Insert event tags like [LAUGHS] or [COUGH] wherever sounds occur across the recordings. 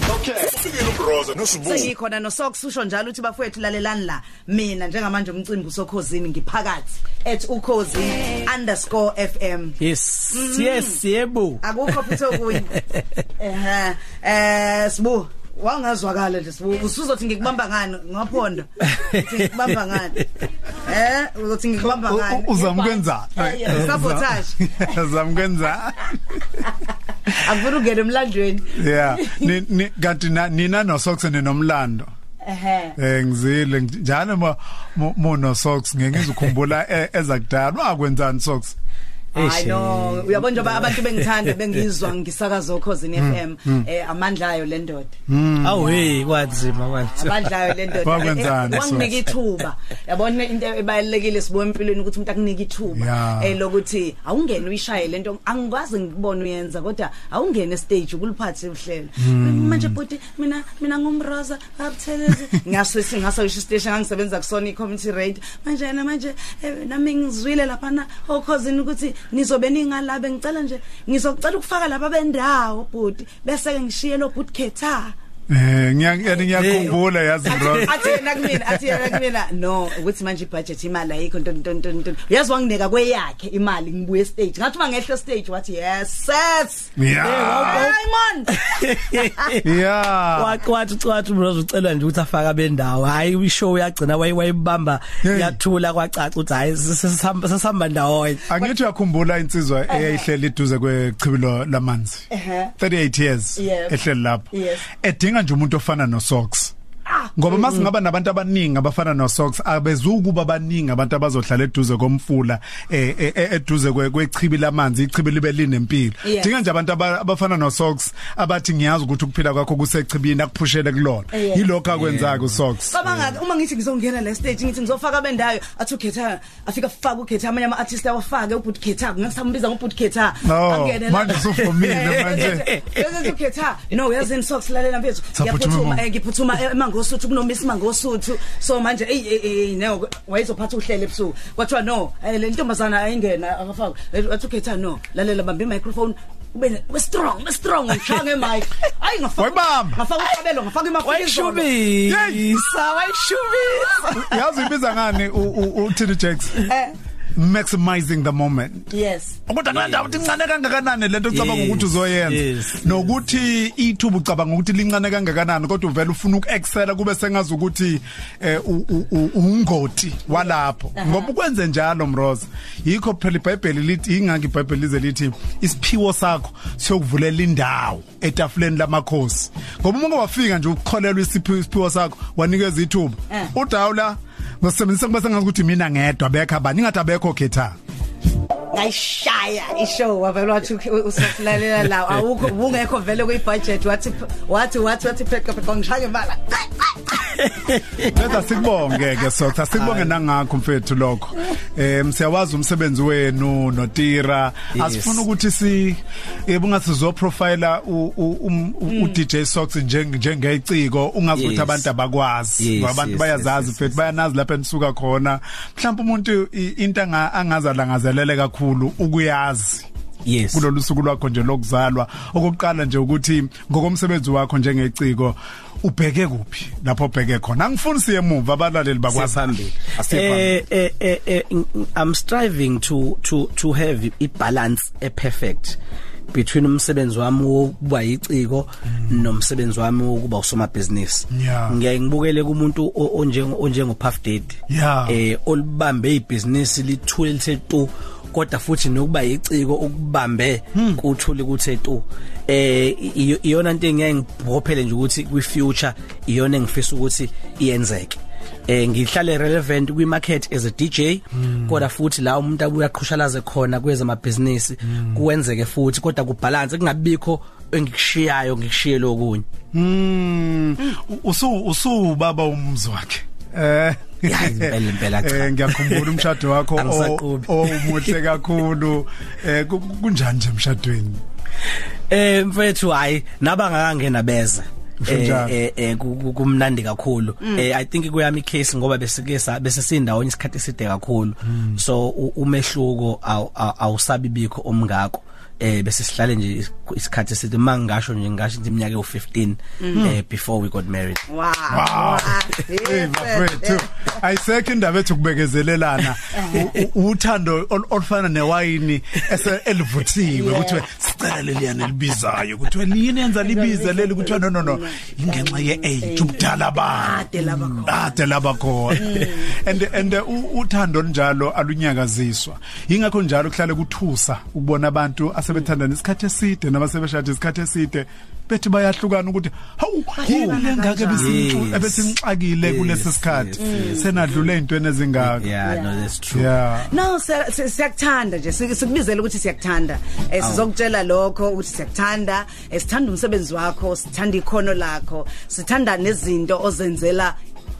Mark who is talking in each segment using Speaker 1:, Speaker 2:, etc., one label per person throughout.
Speaker 1: Ufikile uBroza nosibu.
Speaker 2: sengikhona nosoks usho njalo ukuthi bafowethu lalelani la. Mina njengamanje umcimbi usokhosini ngiphakathi at ukhozi_fm
Speaker 3: Yes. Yes, yebo.
Speaker 2: akukho futhi okunye. [LAUGHS] Ehe eh sibu wangazwakala nje sibu. Usuzothi ngikubamba ngani? Ngaphondo. Uthi ngikubamba ngani? Eh uzothi ngikubamba ngani
Speaker 4: uzamkwenza
Speaker 2: Eh, sabotage [LAUGHS]
Speaker 4: uzamkwenza
Speaker 2: akufuna ungena emlandweni
Speaker 4: yeah ni ni- kanti na- nina no socks ninomlando
Speaker 2: ehe.
Speaker 4: Eh ngizile njalo mo mo- mo no socks ngeke ngizukhumbula eh, ezakudala wakwenzani socks
Speaker 2: I know uyabona njengoba abantu bengithanda [LAUGHS] bengizwa ngisakaza ukhosini FM eh amandla ayo le ndoda.
Speaker 3: Awu hey kwanzima kwanzima.
Speaker 2: abadlayo le ndoda. Eh, wanginika ithuba. Yabona into ebalekile sibo empilweni ukuthi umuntu akunika ithuba eh lokuthi awungene uyishaye lento angikwazi ngibone uyenza kodwa awungene stage ukuliphathe uhlelo manje bhuti mina mina ngumroza abuthelezi ngasisi ngasayisho station ngangisebenza kusona i-community radio manje na manje eh, nami ngizwile lapha na okhosini ukuthi nizobe ningalabe ngicela nje ngizocela ukufaka laba bendawo bhuti bese ke ngishiye lo bhuti khetha.
Speaker 4: Eh ngiya ngiyakhumbula yazi bro
Speaker 2: athi yena kumina athi yena kumina no ukuthi manje ibudget imali ayikho nto nto nto nto uyazi wanginika kweyakhe imali ngibuye stage ngathi mangehla stage wathi yes set
Speaker 4: Yeah.
Speaker 2: Raymond
Speaker 4: yeah
Speaker 3: Wathi wathi wathi bros ucela nje ukuthi afaka bendawo. Hayi ishow yagcina wayibamba
Speaker 4: Hey.
Speaker 3: yathula kwacaca ukuthi hayi sesihamba sesihamba ndawonye.
Speaker 4: angithi uyakhumbula insizwa eyayihleli iduze kwechibilo lamanzi
Speaker 2: Ehhe.
Speaker 4: 38 years
Speaker 2: Yes.
Speaker 4: ehleli lapho
Speaker 2: Yes.
Speaker 4: edinga nje umuntu ofana no socks ngoba masingaba nabantu abaningi abafana no socks abezukuba baningi abantu abazohlala eduze komfula eh eh, eh, eduze kwe- kwechibi lamanzi ichibi libe linempilo
Speaker 2: Yes.
Speaker 4: dinga nje abantu aba- abafana no socks abathi ngiyazi ukuthi ukuphila kwakho kusechibini akuphushele kulona
Speaker 2: Yes.
Speaker 4: yilokho akwenzaka usocks
Speaker 2: Cabanga uma ngithi ngizongena la stage ngithi ngizofaka bendayo athi ukhetha afika faka ukhetha amanye ama artists awafake ubhuti khetha ngisambiza ngobhuti khetha
Speaker 4: No, manje usuvumile [LAUGHS] manje.
Speaker 2: Bese ukhetha no yazini socks lalela mfethu
Speaker 4: Saphuthuma
Speaker 2: ngiyaphuthuma
Speaker 4: mo.
Speaker 2: eh, ngiphuthuma emangosuthu kunomisi mangosuthu so manje ey ey no wayezophatha uhlele ebusuku. Kwathiwa no eh, le ntombazana ayingena akafaka athi ukhetha no lalela bamba i-microphone ube we strong we strong ngishaya ngemic. Ayi ngafaka
Speaker 4: Wayibamba.
Speaker 2: ngafaka uqabelo ngafaka imafika
Speaker 3: Wayishubisa, wayishubisa. [LAUGHS]
Speaker 4: yazi ibiza ngani u- u- u Tini Jacks
Speaker 2: eh.
Speaker 4: Maximizing the moment.
Speaker 2: Yes.
Speaker 4: Ukuthi akulanda ukuthi incane kangakanani lento ucabanga
Speaker 3: Yes,
Speaker 4: ukuthi uzoyenza?
Speaker 3: Yes.
Speaker 4: nokuthi ithuba ucabanga ukuthi lincane kangakanani kodwa uvela ufuna ukuexcela kube sengazi ukuthi eh, u- u- u- ungoti walapho. Ngoba ukwenze njalo mroza yikho phela iBhayibheli lithi ingaki iBhayibheli lize lithi isiphiwo sakho siyokuvulela indawo etafuleni lamakhosi. Ngoba uma wafika nje ukukholelwa isiphiwo isiphiwo sakho wanikeza ithuba.
Speaker 2: Eh.
Speaker 4: udawula ngosebenzisa kubese ngazi ukuthi mina ngedwa bekho abani ngathi abekho khetha
Speaker 2: ngayishaya ishow wavela wathi usofulalela lawo awukho ungekho vele kwi-budget wathi wathi wathi wathi pheka pheka ngishaya imali
Speaker 4: Letha sikubonge ke so asikubonge nangakho mfethu lokho. Eh siyawazi umsebenzi wenu noTira. Asifuna ukuthi si ebungathi zo profiler u u DJ njenge njengeciko
Speaker 3: Yes.
Speaker 4: abantu abakwazi. Ngoba bayazazi mfethu bayanazi lapha enisuka khona. Mhlawumbe umuntu into anga- angazalangazelele kakhulu ukuyazi.
Speaker 3: Yes.
Speaker 4: kulolu suku lwakho nje lokuzalwa. Okokuqala nje ukuthi ngokomsebenzi wakho njengeciko ubheke kuphi lapho ubheke khona? Angifuni siye emuva abalaleli bakwazi.
Speaker 3: Phambili
Speaker 4: Asiye
Speaker 3: eh eh eh eh, i'm striving to to to have i balance e perfect between umsebenzi wami wokuba yiciko nomsebenzi wami wokuba usomabhizinisi.
Speaker 4: Yeah.
Speaker 3: ngiyaye ngibukele kumuntu o- onjengo onjengo Puff Daddy.
Speaker 4: Yeah.
Speaker 3: eh olibambe ibhizinisi lithule lithe tu kodwa futhi nokuba yiciko ukubambe kuthule kuthe tu eh iyo- iyona into engiyaye ngibhophele nje ukuthi kwi future iyona engifisa ukuthi iyenzeke. Eh ngihlale relevant kwi market as a DJ kodwa futhi la umuntu abuya aqhushalaze khona kweza amabhizinisi kuwenzeke futhi kodwa kubalance kungabikho engikushiyayo ngikushiye lokunye.
Speaker 4: Mm usu usu baba umzi wakhe. Eh.
Speaker 3: Ya, impela, impela, cha.
Speaker 4: eh ngiyakhumbula umshado wakho omuhle kakhulu. Eh ku- kunjani nje emshadweni?
Speaker 3: Eh mfethu hayi nabangakangena beza. Eh eh, eh ku- ku- kumnandi kakhulu. Eh i think kuyami case ngoba besike sa bese sindawonye isikhathi eside kakhulu. So u- umehluko awu- awu- awusabi bikho omngako. Eh bese sihlale nje is- isikhathi esithi mangisho nje ngisho nje iminyaka u15 eh before we got married
Speaker 2: wow
Speaker 4: Wow. Hey bafethu. Ayisekho indaba ethu kubekezelelana. U- u- Uthando ol- olufana newayini ese elivuthiwe ukuthi sicela leliyana elibizayo ukuthi lini yenza libize leli ukuthi no no no ingenxa ye age ubudala ba.
Speaker 2: Kade laba khona.
Speaker 4: Ade laba khona. And and u- uthando njalo alunyakaziswa. Ingakho njalo kuhlale kuthusa ukubona abantu asebethandana isikhathi eside nabasebeshade isikhathi eside bethi bayahlukana ukuthi hawu yini lengake ebesinxakile
Speaker 3: Yes,
Speaker 4: kulesi sikhathi. senadlule ezintweni ezingaka.
Speaker 3: Yeah no that's true.
Speaker 4: Yeah.
Speaker 2: No siya- si- siyakuthanda nje. Sik- sikubizela ukuthi siyakuthanda. Eh sizokutshela lokho ukuthi siyakuthanda. Eh, sithanda umsebenzi wakho sithanda ikhono lakho sithanda nezinto ozenzela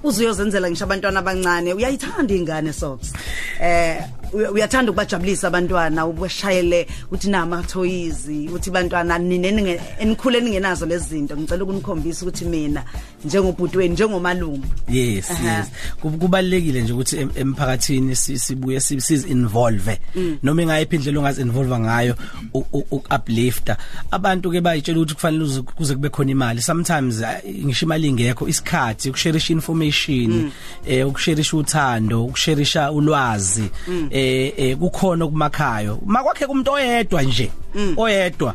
Speaker 2: uzuyozenzela ngisho abantwana abancane. Uyayithanda ingane socks eh uyathanda ukubajabulisa abantwana ubashayele uthi nama toys uthi bantwana ninene enikhule ningenazo lezi zinto. Ngicela ukunikhombisa ukuthi mina njengobhuti wenu njengomalume.
Speaker 3: Yes
Speaker 2: Aha.
Speaker 3: yes. Kub- kubalekile nje ukuthi em- emphakathini si- sibuye si- siz involve noma engayiphi indlela ongazi involve ngayo u- u- ukuplifta abantu ke bayitshela ukuthi kufanele uze- kuze kube khona imali. Sometimes ah, ngisho imali ingekho isikhathi ukusharisha information eh ukusharisha uthando ukusharisha ulwazi eh eh, kukhona okumakhayo. Makwakhe kumuntu oyedwa nje oyedwa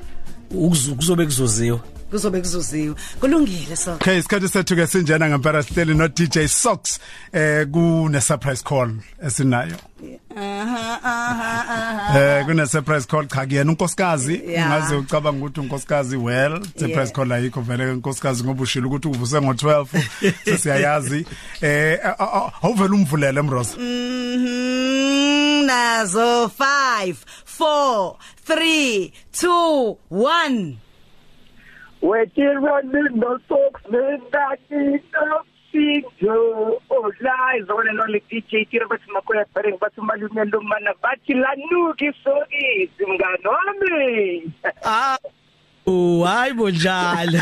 Speaker 3: ukuzu- kuzobe kuzoziwa
Speaker 2: kuzobe kuzuziwe. Kulungile so.
Speaker 4: Okay isikhathi sethu ke sinjena ngempela sihleli no DJ Socks eh kune surprise call esinayo.
Speaker 2: Aha aha aha.
Speaker 4: Eh kune surprise call. Cha kuyena unkosikazi. Ungaze ucabanga ukuthi unkosikazi well surprise call ayikho vele unkosikazi ngoba ushilo ukuthi uvuse ngo12 [LAUGHS] sesiyayazi. Eh awuvela umvulele emrosa
Speaker 2: Mhm, nazo 5 4 3 2 1
Speaker 5: We're running the socks, man, that is the single. Oh, lies on and only DJ Tira, but Makoya Pering, but Malunya Lumana, but Lanuki so is Mganome.
Speaker 3: Ah Oh hayi bonjalo. [LAUGHS]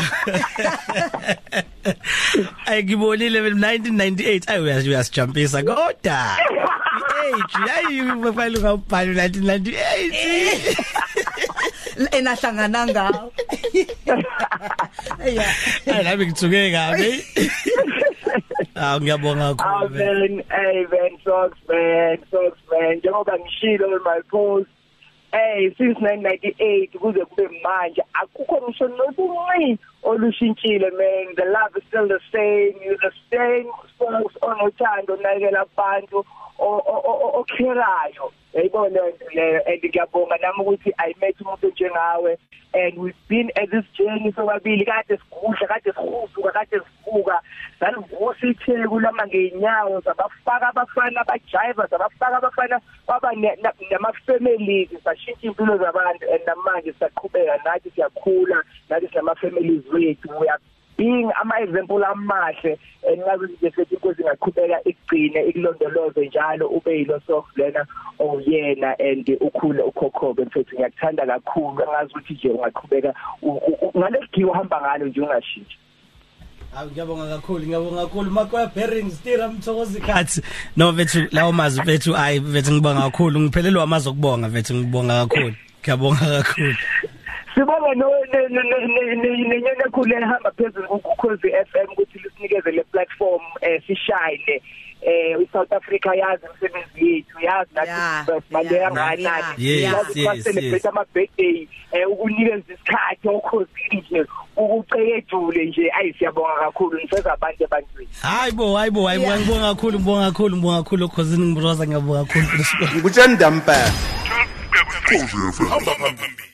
Speaker 3: Ayibonile 1998 ayi uyazi uyasijumpisa kodwa. [LAUGHS] Age ayi mfalo ngabhala 1998.
Speaker 2: enahlangana ngawo yeah
Speaker 3: Ayi nami ngithuke kabi. Ah ngiyabonga
Speaker 5: Ah,
Speaker 3: kakhulu.
Speaker 5: man, hey, man, socks, man, socks, man. Njengoba ngishilo on my post. Hey, since 1998 kuze kube manje akukho ngisho nokunci olushintshile man. The love is still the same you the same songs onothando nakela abantu o- o- o- okherayo. Yayibona into leyo and ngiyabonga nami ukuthi i met umuntu njengawe and we've been at this journey sobabili kade sigudla kade sihuzuka kade sivuka salivusa itheku lama ngeenyawo sabafaka abafana abajiva sabafaka abafana na- nama-families sashintsha impilo zabantu and namanje siyaqhubeka nathi siyakhula nathi sinama-families wethu. Being ama-example amahle and ukuthi nje sethi inkosi ingaqhubeka ikugcine ikulondoloze njalo ube yilo soft lena owuyena and ukhule ukhokhoke mfethu. Ngiyakuthanda kakhulu angazi ukuthi nje ungaqhubeka ngalegiwe uhamba ngalo nje ungashintshi
Speaker 3: Hayi ngiyabonga kakhulu ngiyabonga kakhulu Makoya Bearings stira mthokozi ikhathi. No vethu lawo mazwi vethu ayi vethu ngibonga kakhulu ngiphelelwa amazwi okubonga vethu ngibonga kakhulu. Ngiyabonga kakhulu.
Speaker 5: sibonga no ne- ne- ne- ne- ne- nenyana ekhulu ehamba phezulu kukhozi FM ukuthi lisinikeze le platform eh sishine eh uSouth Africa yazi umsebenzi yethu yazi
Speaker 2: Yeah,
Speaker 5: nathi manje
Speaker 2: yeah,
Speaker 5: yanganani
Speaker 3: Yes,
Speaker 5: yazi
Speaker 3: yes,
Speaker 5: celebrate
Speaker 3: yes.
Speaker 5: ama birthday eh ukunikeza isikhathi okhosini nje ukucekejule nje ayi siyabonga kakhulu nifeza abantu ebantwini.
Speaker 3: Hayibo hayibo hayibo ngibonga kakhulu ngibonga kakhulu ngibonga kakhulu. Khosini ngibroza ngiyabonga kakhulu.
Speaker 1: ngutshani [LAUGHS] dampera hamba phambili.